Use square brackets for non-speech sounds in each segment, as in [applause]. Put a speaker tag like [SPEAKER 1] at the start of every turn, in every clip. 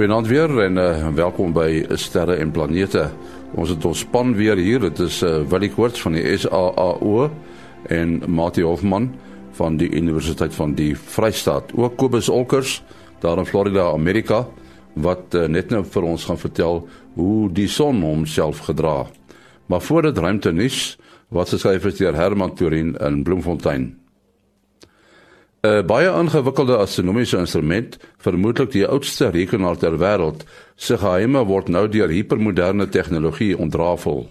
[SPEAKER 1] Goeienaand weer en uh, welkom by Sterre en Planete. Ons het ons span weer hier. Dit is uh, Willie Koorts van die SAAO en Mati Hofman van die Universiteit van die Vrystaat. Ook Kobus Olkers daar in Florida, Amerika wat uh, net nou vir ons gaan vertel hoe die son homself gedra. Maar voor dit ruimte nuus wat geskryf is deur Herman Turin in Bloemfontein. 'n baie ingewikkelde astronomiese instrument, vermoedelik die oudste rekenaar ter wêreld, se geheime word nou deur hipermoderne tegnologie ontrafel.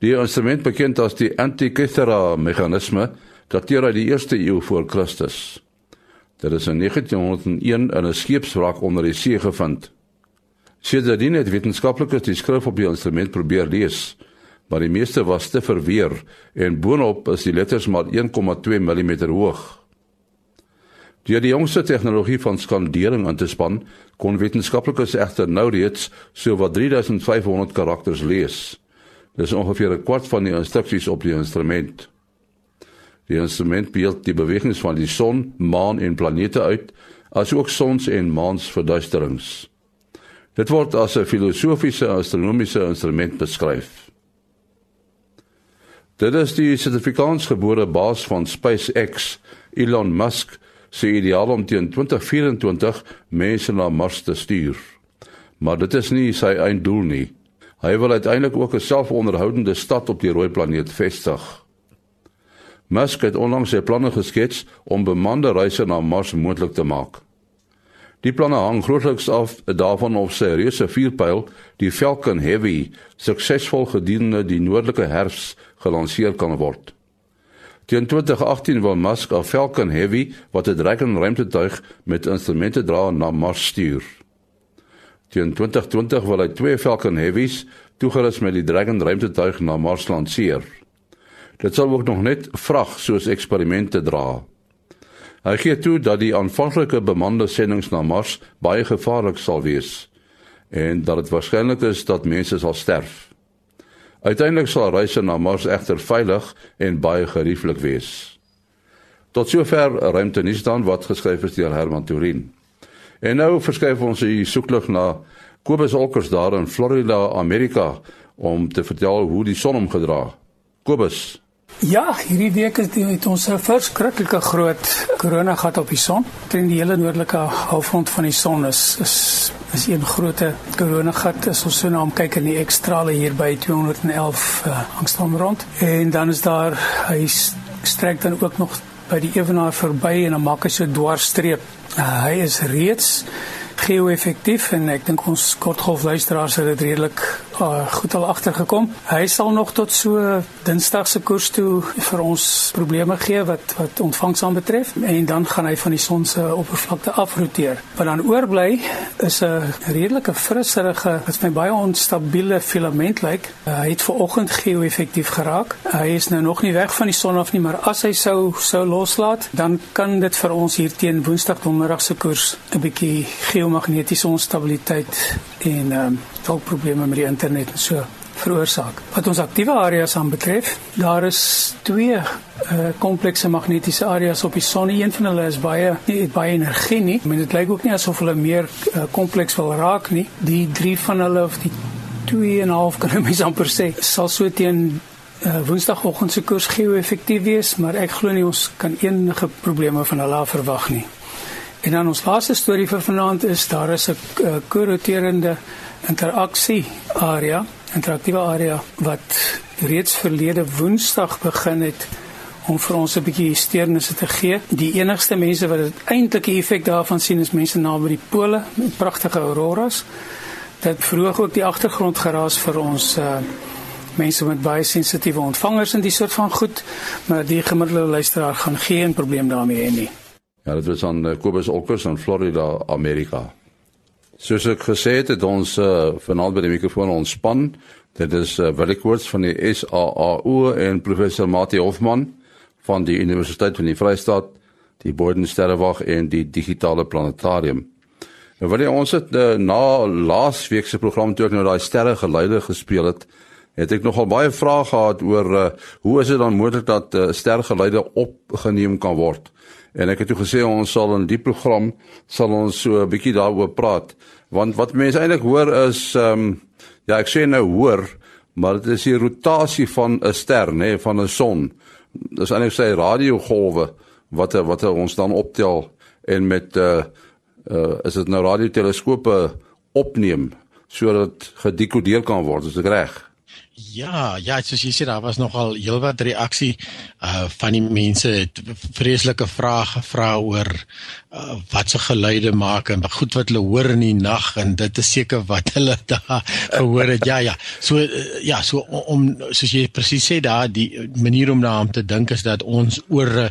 [SPEAKER 1] Die instrument bekend as die Antikythera meganisme dateer uit die 1ste eeu voor Christus. Dit is in 1901 in 'n skeepswrak onder die see gevind. Sedertdien het wetenskaplikes die skrif op die instrument probeer lees, maar die meeste was te verweer en boonop is die letters maar 1,2 mm hoog. Deur die jongste tegnologie van skandering aan te span, kon wetenskaplikes egter nou reeds so wat 3500 karakters lees. Dis ongeveer 'n kwart van die instruksies op die instrument. Die instrument beeld die bewegings van die son, maan en planete uit, asook sons en maans verduisterings. Dit word as 'n filosofiese astronomiese instrument beskryf. Dit is die sertifikaatgebore baas van SpaceX, Elon Musk, sy ideaal om teen 2024 mense na Mars te stuur. Maar dit is nie sy einddoel nie. Hy wil uiteindelik ook 'n selfonderhoudende stad op die rooi planeet vestig. Musk het onlangs sy planne geskets om bemande reise na Mars moontlik te maak. Die planne hang grootliks af daarvan of sy reuse vuurpyl, die Falcon Heavy, suksesvol gedurende die noordelike herfs gelanseer kan word. Teen 2018 wil Musk 'n Falcon Heavy wat 'n Dragon ruimtetuig met instrumente dra na Mars stuur. Teen 2020 wil hy twee Falcon Heavies toegerus met die Dragon ruimtetuig na Mars lanseer. Dit sal ook nog net vrag soos eksperimente dra. Hy gee toe dat die aanvanklike bemande sendinge na Mars baie gevaarlik sal wees en dat dit waarskynlik is dat mense sal sterf. Uiteindelik sal reise na Mars egter veilig en baie gerieflik wees. Tot sover ruimte nuus dan wat geskryf is deur Herman Turin. En nou verskuif ons die soeklig na Kobus Olkers daar in Florida, Amerika om te vertel hoe die son omgedra. Kobus
[SPEAKER 2] Ja, hierdie week het, het ons 'n verskriklike groot korona gehad op die son. Teen die hele noordelike halfrond van die son is is is een groot korona gat as ons so na hom kyk in die ekstrale hier by 211 uh, angstom rond. En dan is daar hy strek dan ook nog by die ewenaar verby en dan maak hy so dwarsstreep. Uh, hy is reeds geo-effektief en ek dink ons kortgolf luisteraars het dit redelik uh, goed al agtergekom. Hy sal nog tot so Dinsdag se koers toe vir ons probleme gee wat wat ontvangsaan betref en dan gaan hy van die son se oppervlakte afroteer. Wat dan oorbly is 'n redelike frisserige, wat my baie onstabiele filament lyk. Uh, hy het vanoggend geo-effektief geraak. Hy is nou nog nie weg van die son af nie, maar as hy sou sou loslaat, dan kan dit vir ons hier teen Woensdag donderdag se koers 'n bietjie geomagnetiese onstabiliteit en um, dalk probleme met die internet en so veroorsaak. Wat ons aktiewe areas aanbetref, daar is twee uh, komplekse magnetiese areas op die son. Een van hulle is baie nie baie energie nie. Men dit lyk ook nie asof hulle meer uh, kompleks wil raak nie. Die drie van hulle of die 2 en 'n half kan mens amper sê sal so teen uh, woensdagoggend se koers geo-effektief wees, maar ek glo nie ons kan enige probleme van hulle verwag nie. En dan ons laaste storie vir vanaand is daar is 'n uh, korroterende interaksie area, interaktiewe area wat reeds verlede Woensdag begin het om vir ons 'n bietjie steurnisse te gee. Die enigste mense wat dit eintlik die effek daarvan sien is mense naby die pole met pragtige auroras. Dit verhoog ook die agtergrondgeraas vir ons uh mense met baie sensitiewe ontvangers en die soort van goed, maar die gemiddelde luisteraar gaan geen probleem daarmee hê nie.
[SPEAKER 1] Ja, dit was aan uh, Kobus Olkers in Florida, Amerika. Soos ek gesê het, het ons uh, vanaand by die mikrofoon ontspan. Dit is uh, Willie Koorts van die SAAU en professor Mati Hofman van die Universiteit van die Vrystaat, die Bodensterrewag en die Digitale Planetarium. Nou wil ons het uh, na laasweek se program toe ek nou daai sterre geleide gespeel het, het ek nogal baie vrae gehad oor uh, hoe is dit dan moontlik dat uh, sterre geleide opgeneem kan word? En ek het toe gesê ons sal in die program sal ons so 'n bietjie daaroor praat want wat mense eintlik hoor is ehm um, ja ek sê nou hoor maar dit is die rotasie van 'n ster nê nee, van 'n son. Dis eintlik sy radiogolwe wat wat ons dan optel en met uh uh is dit nou radioteleskope opneem sodat gedekodeer kan word, is dit reg?
[SPEAKER 3] Ja, ja, soos jy sê daar was nogal heelwat reaksie uh van die mense het vreeslike vrae gevra oor uh, wat se geluide maak en goed wat hulle hoor in die nag en dit is seker wat [laughs] hulle daar gehoor het. Ja, ja. So uh, ja, so om soos jy presies sê daar die manier om daaraan te dink is dat ons ore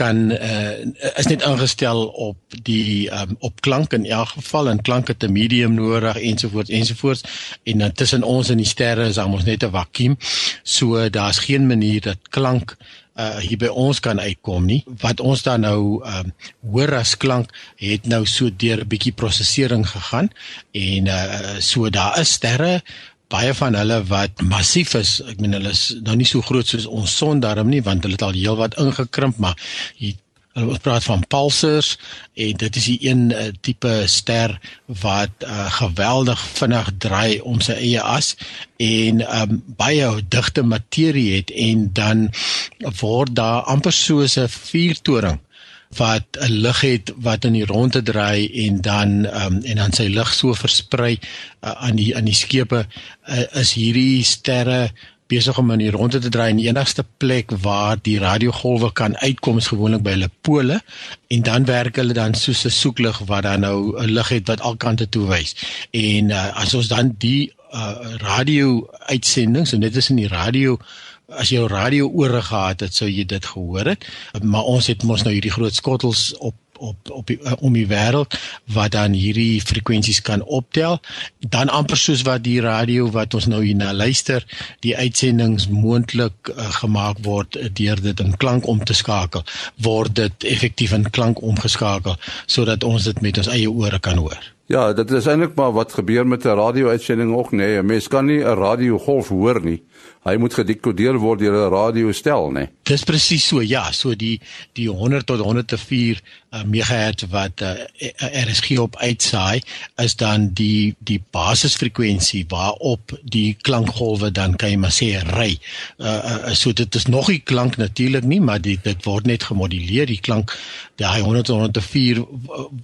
[SPEAKER 3] kan uh, is net ingestel op die um, op klank in elk geval en klank het 'n medium nodig ensovoorts ensovoorts en dan tussen ons en die sterre is ons net 'n vakuum so daar's geen manier dat klank uh, hier by ons kan uitkom nie. Wat ons dan nou um, hoor as klank het nou so deur 'n bietjie prosesering gegaan. En uh, so daar is sterre baie van hulle wat massief is, ek meen hulle is nou nie so groot soos ons son daarom nie want hulle het al heelwat ingekrimp, maar hier ons praat van pulsars en dit is die een uh, tipe ster wat uh, geweldig vinnig draai om sy eie as en um, baie digte materie het en dan word daar amper soos 'n vuurtoring wat 'n lig het wat in die ronde draai en dan um, en dan sy lig so versprei uh, aan die aan die skepe uh, is hierdie sterre besig om in die ronde te draai. En die enigste plek waar die radiogolwe kan uitkom is gewoonlik by hulle pole en dan werk hulle dan soos 'n soeklig wat dan nou 'n lig het wat alkante toe wys. En uh, as ons dan die uh, radio uitsendings en dit is in die radio as jy 'n radio ore gehad het, sou jy dit gehoor het. Maar ons het mos nou hierdie groot skottels op op op die, uh, om die wêreld wat dan hierdie frekwensies kan optel dan amper soos wat die radio wat ons nou hier na luister die uitsendings moontlik uh, gemaak word uh, deur dit in klank om te skakel word dit effektief in klank omgeskakel sodat ons dit met ons eie ore kan hoor
[SPEAKER 1] Ja, dit is eintlik maar wat gebeur met 'n radio-uitsending ook, nee. 'n Mens kan nie 'n radiogolf hoor nie hy moet gedekodeer word deur 'n radiostel, né?
[SPEAKER 3] Dis presies so, ja, so die die 100 tot 104 uh, megahertz wat uh, RSG op uitsaai is dan die die basisfrekwensie waarop die klankgolwe dan kan jy maar sê ry. Uh, uh, so dit is nog nie klank natuurlik nie, maar dit dit word net gemoduleer die klank daai 100 tot 104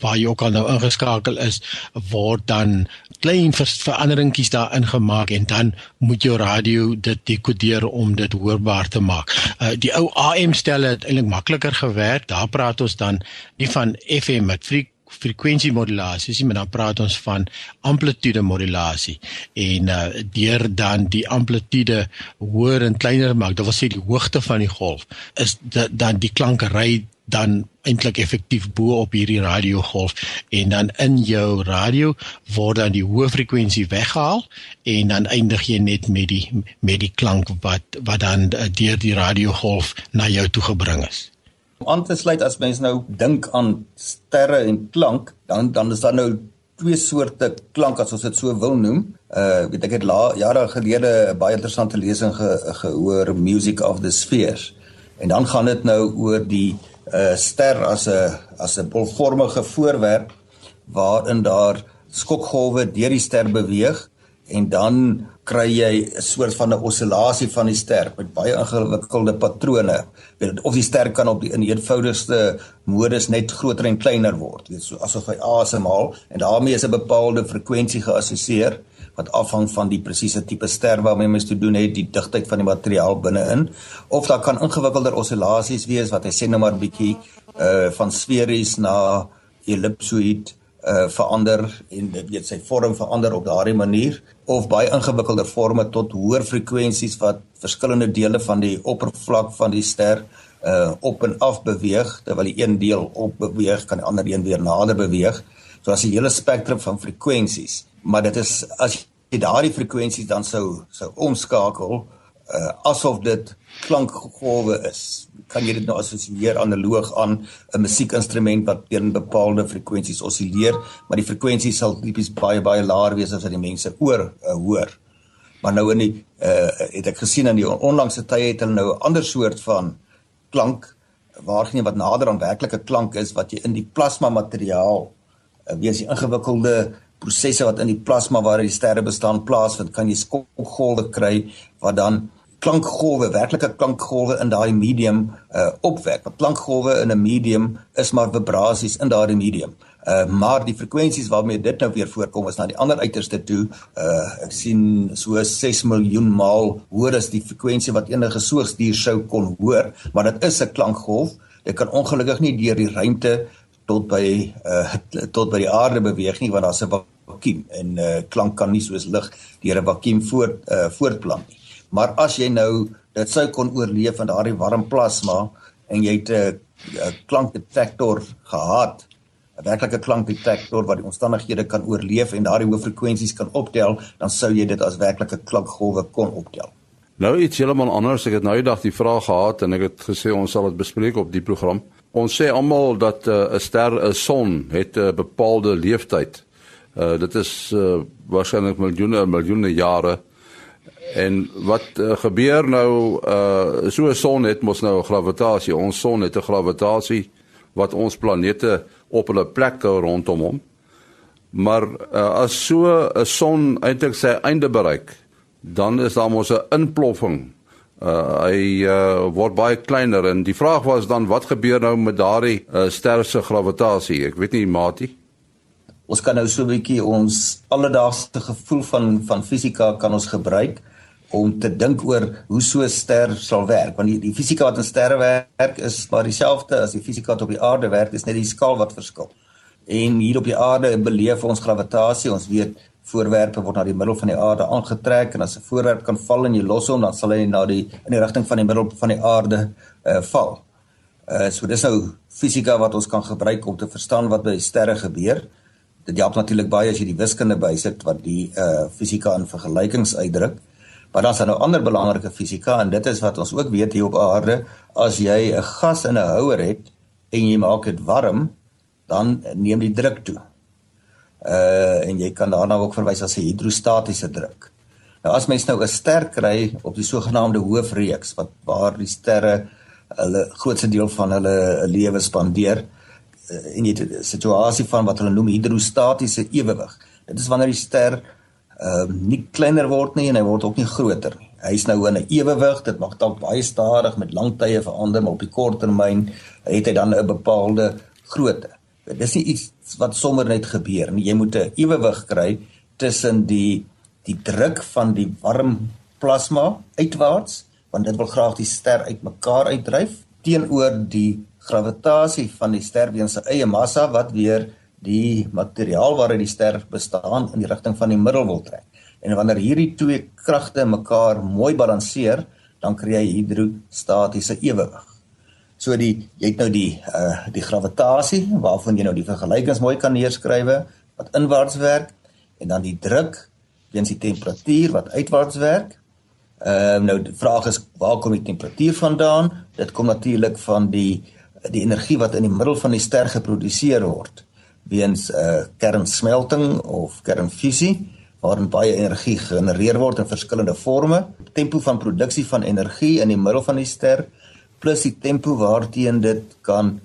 [SPEAKER 3] waar jy ook al nou ingeskakel is word dan klein veranderingkies daarin gemaak en dan moet jou radio dit dekodeer om dit hoorbaar te maak. Uh die ou AM stelle het eintlik makliker gewerk. Daar praat ons dan nie van FM met fre frekwensie modulasie, maar dan praat ons van amplitude modulasie en uh deur dan die amplitude hoër en kleiner maak, dit wil sê die hoogte van die golf is dan die klankery dan eintlik effektief bo op hierdie radiogolf en dan in jou radio word dan die hoë frekwensie weggehaal en dan eindig jy net met die met die klank wat wat dan eh, deur die radiogolf na jou toe gebring is.
[SPEAKER 4] Om aan te sluit as mens nou dink aan sterre en klank, dan dan is daar nou twee soorte klank as ons dit so wil noem. Uh weet ek het la, jare gelede 'n baie interessante lesing ge, gehoor Music of the Spheres. En dan gaan dit nou oor die uh, ster as 'n as 'n bolvormige voorwerp waarin daar skokgolwe deur die ster beweeg en dan kry jy 'n soort van 'n oscillasie van die ster met baie ingewikkelde patrone. Weet of die ster kan op die in die eenvoudigste modus net groter en kleiner word, weet so asof hy asemhaal en daarmee is 'n bepaalde frekwensie geassosieer wat afhang van die presiese tipe ster waarmee mens te doen het, die digtheid van die materiaal binne-in of daar kan ingewikkelder oscillasies wees wat hy sê nou maar bietjie uh van sferies na ellipsoid uh verander en dit weet sy vorm verander op daardie manier of baie ingewikkelder forme tot hoër frekwensies wat verskillende dele van die oppervlak van die ster uh op en af beweeg terwyl die een deel op beweeg kan die ander een weer nader beweeg. So as 'n hele spektrum van frekwensies maar dit is as jy daardie frekwensies dan sou sou omskakel uh, asof dit klankgolwe is kan jy dit nou assosieer analoog aan 'n musiekinstrument wat teen bepaalde frekwensies osilleer maar die frekwensies sal tipies baie baie laer wees as wat die mense oor uh, hoor. Maar nou in die uh, het ek gesien in die onlangse tye het hulle nou 'n ander soort van klank waargeneem wat nader aan werklike klank is wat jy in die plasma materiaal weens die ingewikkelde prosesse wat in die plasma waar die sterre bestaan plaasvind, kan jy skokgolwe kry wat dan klankgolwe, werklike klankgolwe in daai medium uh opwek. Want klankgolwe in 'n medium is maar vibrasies in daardie medium. Uh maar die frekwensies waarmee dit nou weer voorkom is na die ander uiterste toe. Uh ek sien so 6 miljoen maal hoor as die frekwensie wat enige soogdier sou kon hoor, maar dit is 'n klankgolf. Dit kan ongelukkig nie deur die ruimte tot by uh tot by die aarde beweeg nie want daar's 'n vakuum en uh klank kan nie soos lig deur 'n vakuum voort uh voortplant nie. Maar as jy nou dit sou kon oorleef in daardie warm plasma en jy het 'n klankdetektor gehad, 'n werklike klankdetektor wat die omstandighede kan oorleef en daardie hoë frekwensies kan optel, dan sou jy dit as werklike klankgolwe kon optel.
[SPEAKER 1] Nou iets heeltemal anders. Ek het nou eendag die vraag gehad en ek het gesê ons sal dit bespreek op die program. Ons sê almal dat uh, 'n ster, 'n son, het 'n bepaalde leeftyd. Uh dit is uh, waarskynlik miljoene miljoene jare. En wat uh, gebeur nou uh so 'n son het mos nou 'n gravitasie. Ons son het 'n gravitasie wat ons planete op hulle plek hou rondom hom. Maar uh, as so 'n son eintlik sy einde bereik, dan is daar mos 'n inploffing. Uh hy uh, word baie kleiner en die vraag was dan wat gebeur nou met daardie uh, ster se gravitasie? Ek weet nie, Matie?
[SPEAKER 4] Ons kan nou so 'n bietjie ons alledaagse gevoel van van fisika kan ons gebruik om te dink oor hoe so 'n ster sal werk. Want die, die fisika wat in sterre werk is maar dieselfde as die fisika wat op die aarde werk. Dis net die skaal wat verskil. En hier op die aarde beleef ons gravitasie ons weet voorwerpe word na die middel van die aarde aangetrek en as 'n voorwerp kan val en jy los hom dan sal hy na die in die rigting van die middel van die aarde uh, val uh, so dis nou fisika wat ons kan gebruik om te verstaan wat by sterre gebeur dit help natuurlik baie as jy die wiskunde bysit wat die uh fisika in vergelykings uitdruk. Maar dan is daar nou ander belangrike fisika en dit is wat ons ook weet hier op aarde, as jy 'n gas in 'n houer het en jy maak dit warm, dan neem die druk toe. Uh en jy kan daarna ook verwys as 'n hidrostatiese druk. Nou as mens nou 'n ster kry op die sogenaamde hoofreeks wat waar die sterre hulle grootste deel van hulle lewe spandeer, uh, en jy 'n situasie van wat hulle noem hidrostatiese ewewig. Dit is wanneer die ster ehm uh, nie kleiner word nie en hy word ook nie groter nie. Hy's nou in 'n ewewig, dit mag dalk baie stadig met lang tye verander, maar op die kort termyn het hy dan 'n bepaalde grootte. Dit is nie iets wat sommer net gebeur nie. Jy moet 'n ewewig kry tussen die die druk van die warm plasma uitwaarts, want dit wil graag die ster uitmekaar uitdryf teenoor die gravitasie van die ster weens sy eie massa wat weer die materiaal waaruit die ster bestaan in die rigting van die middel wil trek. En wanneer hierdie twee kragte mekaar mooi balanseer, dan kry jy hidrostatiese ewewig. So die jy het nou die uh die gravitasie waarvan jy nou die vergelykings mooi kan neerskrywe wat inwaarts werk en dan die druk weens die temperatuur wat uitwaarts werk. Ehm uh, nou die vraag is waar kom die temperatuur vandaan? Dit kom natuurlik van die die energie wat in die middel van die ster geproduseer word weens 'n uh, kernsmelting of kernfusie waarin baie energie genereer word in verskillende forme tempo van produksie van energie in die middel van die ster plus die tempo waarteen dit kan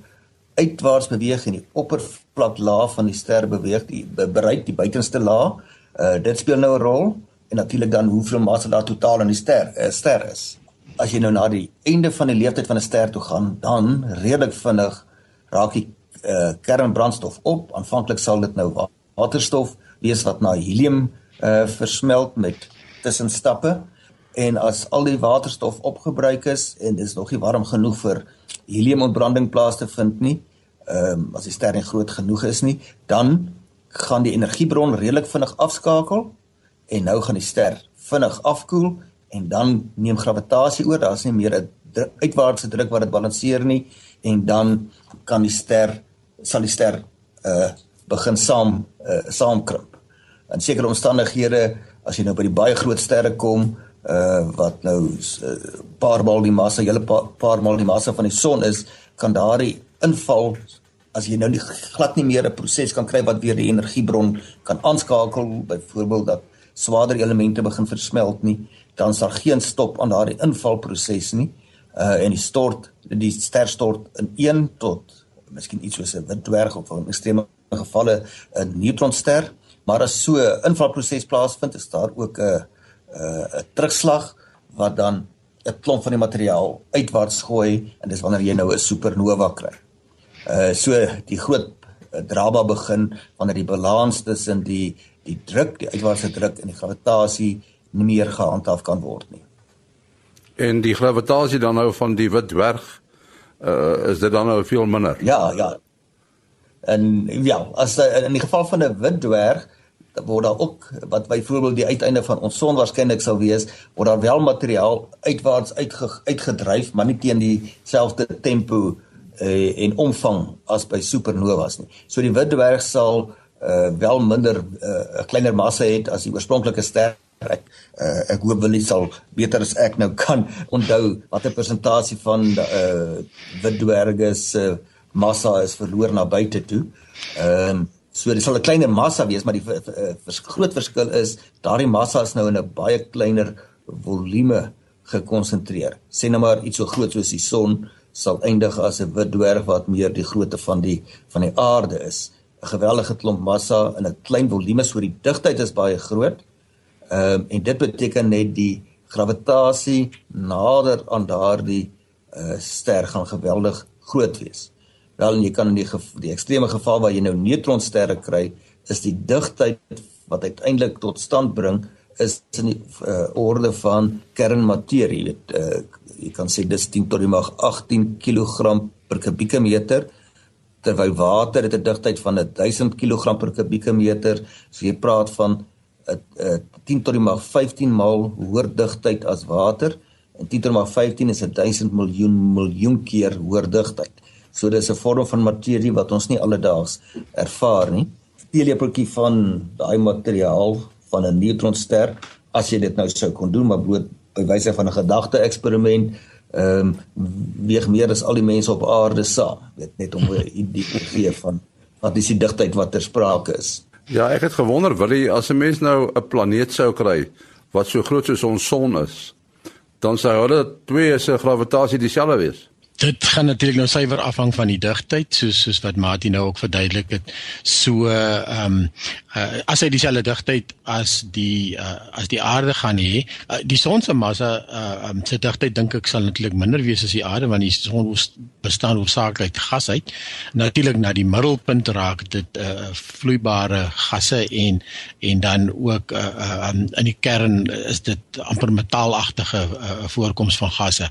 [SPEAKER 4] uitwaarts beweeg en die oppervlaklaag van die ster beweeg die bereik die buitenste laag. Uh, dit speel nou 'n rol en natuurlik dan hoeveel massa daar totaal in die ster uh, ster is. As jy nou na die einde van die lewensduur van 'n ster toe gaan, dan redelik vinnig raak die uh, kernbrandstof op. Aanvanklik sal dit nou waterstof wees wat na helium uh, versmelt met tussenstappe en as al die waterstof opgebruik is en dit is nog nie warm genoeg vir heliumontbranding plaas te vind nie, ehm um, as die ster nie groot genoeg is nie, dan gaan die energiebron redelik vinnig afskakel en nou gaan die ster vinnig afkoel en dan neem gravitasie oor, daar's nie meer 'n uitwaartse druk wat dit balanseer nie en dan kan die ster sal die ster uh begin saam uh saamkrimp. In sekere omstandighede as jy nou by die baie groot sterre kom uh wat nou 'n uh, paar maal die massa, hele paar, paar maal die massa van die son is, kan daardie inval as jy nou nie glad nie meer 'n proses kan kry wat weer die energiebron kan aanskakel, byvoorbeeld dat swaarder elemente begin versmelt nie, dan sal geen stop aan daardie invalproses nie. uh en die stort die ster stort in 1 tot miskien iets soos 'n wit dwerg of in ekstreme gevalle 'n neutronster maar as so 'n invalproses plaasvind is daar ook 'n 'n terugslag wat dan 'n klomp van die materiaal uitwaarts gooi en dis wanneer jy nou 'n supernova kry. Uh so die groot drama begin wanneer die balans tussen die die druk, die uitwaartse druk en die gravitasie nie meer gehandhaaf kan word nie.
[SPEAKER 1] En die gravitasie dan nou van die wit dwerg uh is dit dan nou veel minder?
[SPEAKER 4] Ja, ja. En ja, as in die geval van 'n wit dwerg word daar ook wat byvoorbeeld die uiteinde van ons son waarskynlik sou wees, word daar wel materiaal uitwaarts uitge, uitgedryf, maar nie teen dieselfde tempo uh, en omvang as by supernovas nie. So die wit dwerg sal uh, wel minder 'n uh, kleiner massa het as die oorspronklike ster. Ek uh, ek hoop wel dit sal beter as ek nou kan onthou watter persentasie van uh, wit dwerge se uh, massa is verloor na buite toe. Ehm so dit sal 'n kleiner massa wees, maar die vers, groot verskil is daardie massa is nou in 'n baie kleiner volume gekonsentreer. Sê nou maar iets so groot soos die son sal eindig as 'n wit dwerg wat meer die grootte van die van die aarde is. 'n Geweldige klomp massa in 'n klein volume, so die digtheid is baie groot. Ehm um, en dit beteken net die gravitasie nader aan daardie uh, ster gaan geweldig groot wees. Wel jy kan in die die ekstreme geval waar jy nou neutronsterre kry, is die digtheid wat uiteindelik tot stand bring is in die uh, orde van kernmaterie. Jy weet uh, jy kan sê dis 10 tot die mag 18 kg per kubieke meter terwyl water het 'n digtheid van 1000 kg per kubieke meter. So jy praat van 'n uh, uh, 10 tot die mag 15 maal hoër digtheid as water. En 10 tot die mag 15 is 1000 miljoen miljoen keer hoër digtheid. So dis 'n vorm van materie wat ons nie alledaags ervaar nie. Teelepeltjie van daai materiaal van 'n neutronster as jy dit nou sou kon doen, maar bloot by wyse van 'n gedagte eksperiment, ehm um, weeg meer as al die mense op aarde saam. Dit net om 'n idee te gee van wat is die digtheid wat ter sprake is.
[SPEAKER 1] Ja, ek het gewonder, wil jy as 'n mens nou 'n planeet sou kry wat so groot soos ons son is, dan sou hulle twee se gravitasie dieselfde wees
[SPEAKER 3] dit gaan natuurlik nou suiwer afhang van die digtheid soos soos wat Martin nou ook verduidelik het. So ehm um, uh, as hy dieselfde digtheid as die uh, as die aarde gaan hê, uh, die son se massa uh, um, se digtheid dink ek sal natuurlik minder wees as die aarde want die son bestaan hoofsaaklik gas uit. Natuurlik na die middelpunt raak dit uh, vloeibare gasse en en dan ook uh, um, in die kern is dit amper metaalagtige uh, voorkoms van gasse.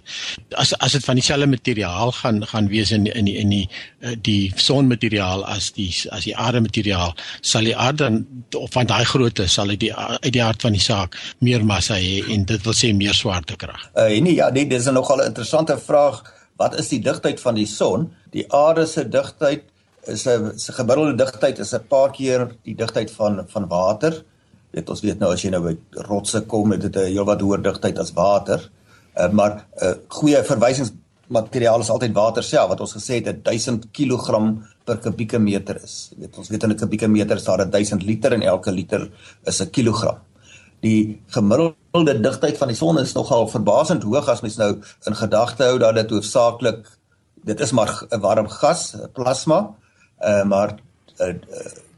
[SPEAKER 3] As as dit van dieselfde materie materiaal gaan gaan wees in in in die eh, die sonmateriaal as die as die aardemateriaal sal die aarde of van daai grootte sal uit die uit die hart van die saak meer massa hê en dit wil sê meer swaartekrag.
[SPEAKER 4] Uh nee ja, nee, dis 'n nogal 'n interessante vraag. Wat is die digtheid van die son? Die aarde se digtheid is 'n se gemiddelde digtheid is 'n paar keer die digtheid van van water. Dit ons weet nou as jy nou by rotse kom, het dit 'n heelwat hoër digtheid as water. Uh, maar 'n uh, goeie verwysings materiaal is altyd water self wat ons gesê het 1000 kg per kubieke meter is. Jy weet ons weet in 'n kubieke meter is daar 1000 liter en elke liter is 'n kilogram. Die gemiddelde digtheid van die son is nogal verbasend hoog as mens nou in gedagte hou dat dit hoofsaaklik dit is maar 'n warm gas, plasma. Uh maar uh,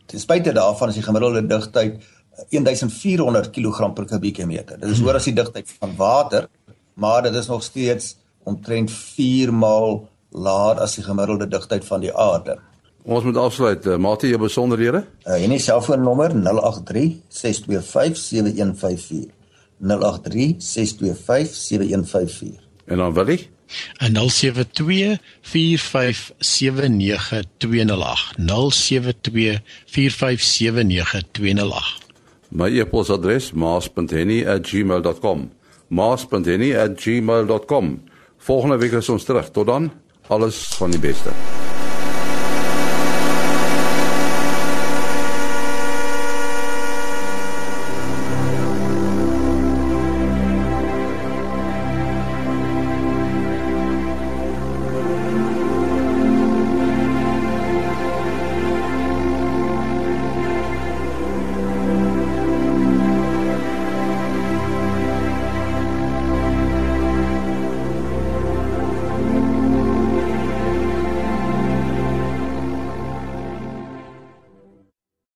[SPEAKER 4] ten spyte daarvan is die gemiddelde digtheid 1400 kg per kubieke meter. Dit is hoër as die digtheid van water, maar dit is nog steeds omtrent 4 maal laer as die gemiddelde digtheid van die aarde.
[SPEAKER 1] Ons moet afsluit. Uh, Maat jy besonderhede?
[SPEAKER 4] Uh, en die selfoonnommer 083 625 7154. 083 625 7154.
[SPEAKER 1] En dan wil ek
[SPEAKER 3] en 072 4579208 072 4579208
[SPEAKER 1] My e-posadres maas.henny@gmail.com maas.henny@gmail.com Volgende week is ons terug. Tot dan. Alles van die beste.